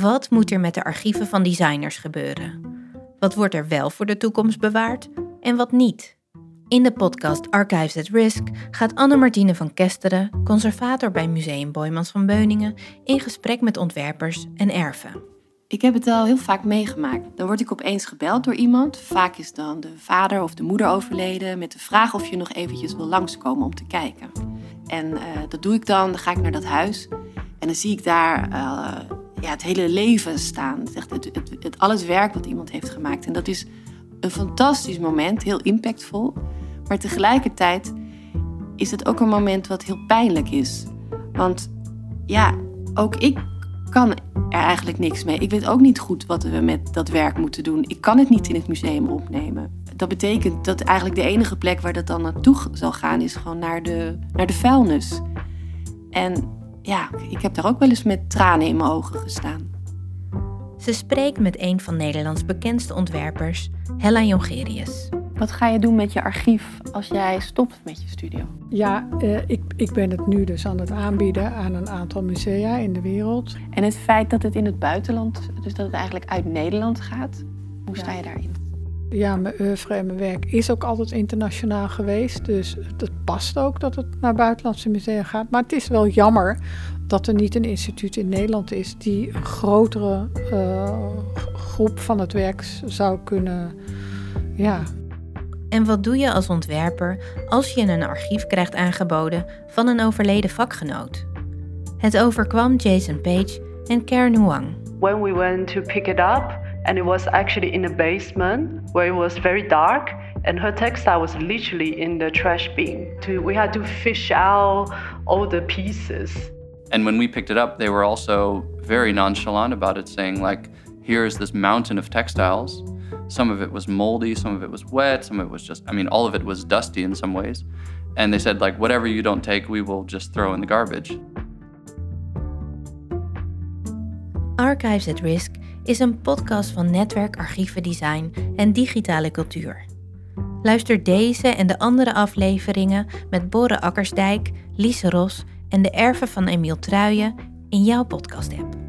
Wat moet er met de archieven van designers gebeuren? Wat wordt er wel voor de toekomst bewaard en wat niet? In de podcast Archives at Risk gaat Anne-Martine van Kesteren, conservator bij Museum Boymans van Beuningen, in gesprek met ontwerpers en erven. Ik heb het al heel vaak meegemaakt. Dan word ik opeens gebeld door iemand. Vaak is dan de vader of de moeder overleden met de vraag of je nog eventjes wil langskomen om te kijken. En eh, dat doe ik dan. Dan ga ik naar dat huis en dan zie ik daar uh, ja, het hele leven staan. Het, het, het, het, al het werk wat iemand heeft gemaakt. En dat is een fantastisch moment, heel impactvol. Maar tegelijkertijd is het ook een moment wat heel pijnlijk is. Want ja, ook ik kan er eigenlijk niks mee. Ik weet ook niet goed wat we met dat werk moeten doen. Ik kan het niet in het museum opnemen. Dat betekent dat eigenlijk de enige plek waar dat dan naartoe zal gaan, is gewoon naar de, naar de vuilnis. En ja, ik heb daar ook wel eens met tranen in mijn ogen gestaan. Ze spreekt met een van Nederlands bekendste ontwerpers, Hella Jongerius. Wat ga je doen met je archief als jij stopt met je studio? Ja, eh, ik, ik ben het nu dus aan het aanbieden aan een aantal musea in de wereld. En het feit dat het in het buitenland, dus dat het eigenlijk uit Nederland gaat, hoe sta je daarin? Ja, mijn oeuvre en mijn werk is ook altijd internationaal geweest. Dus het past ook dat het naar buitenlandse musea gaat. Maar het is wel jammer dat er niet een instituut in Nederland is die een grotere uh, groep van het werk zou kunnen. Ja. En wat doe je als ontwerper als je een archief krijgt aangeboden van een overleden vakgenoot? Het overkwam Jason Page en Karen Huang. When we went to pick it up, and it was actually in the basement where it was very dark and her textile was literally in the trash bin. We had to fish out all the pieces. And when we picked it up they were also very nonchalant about it saying like here's this mountain of textiles. Some of it was moldy some of it was wet some of it was just i mean all of it was dusty in some ways. And they said like whatever you don't take we will just throw in the garbage. Archives at risk is een podcast van Netwerk Archieven Design en Digitale Cultuur. Luister deze en de andere afleveringen met Borre Akkersdijk, Lise Ros en de erven van Emiel Truijen in jouw podcast-app.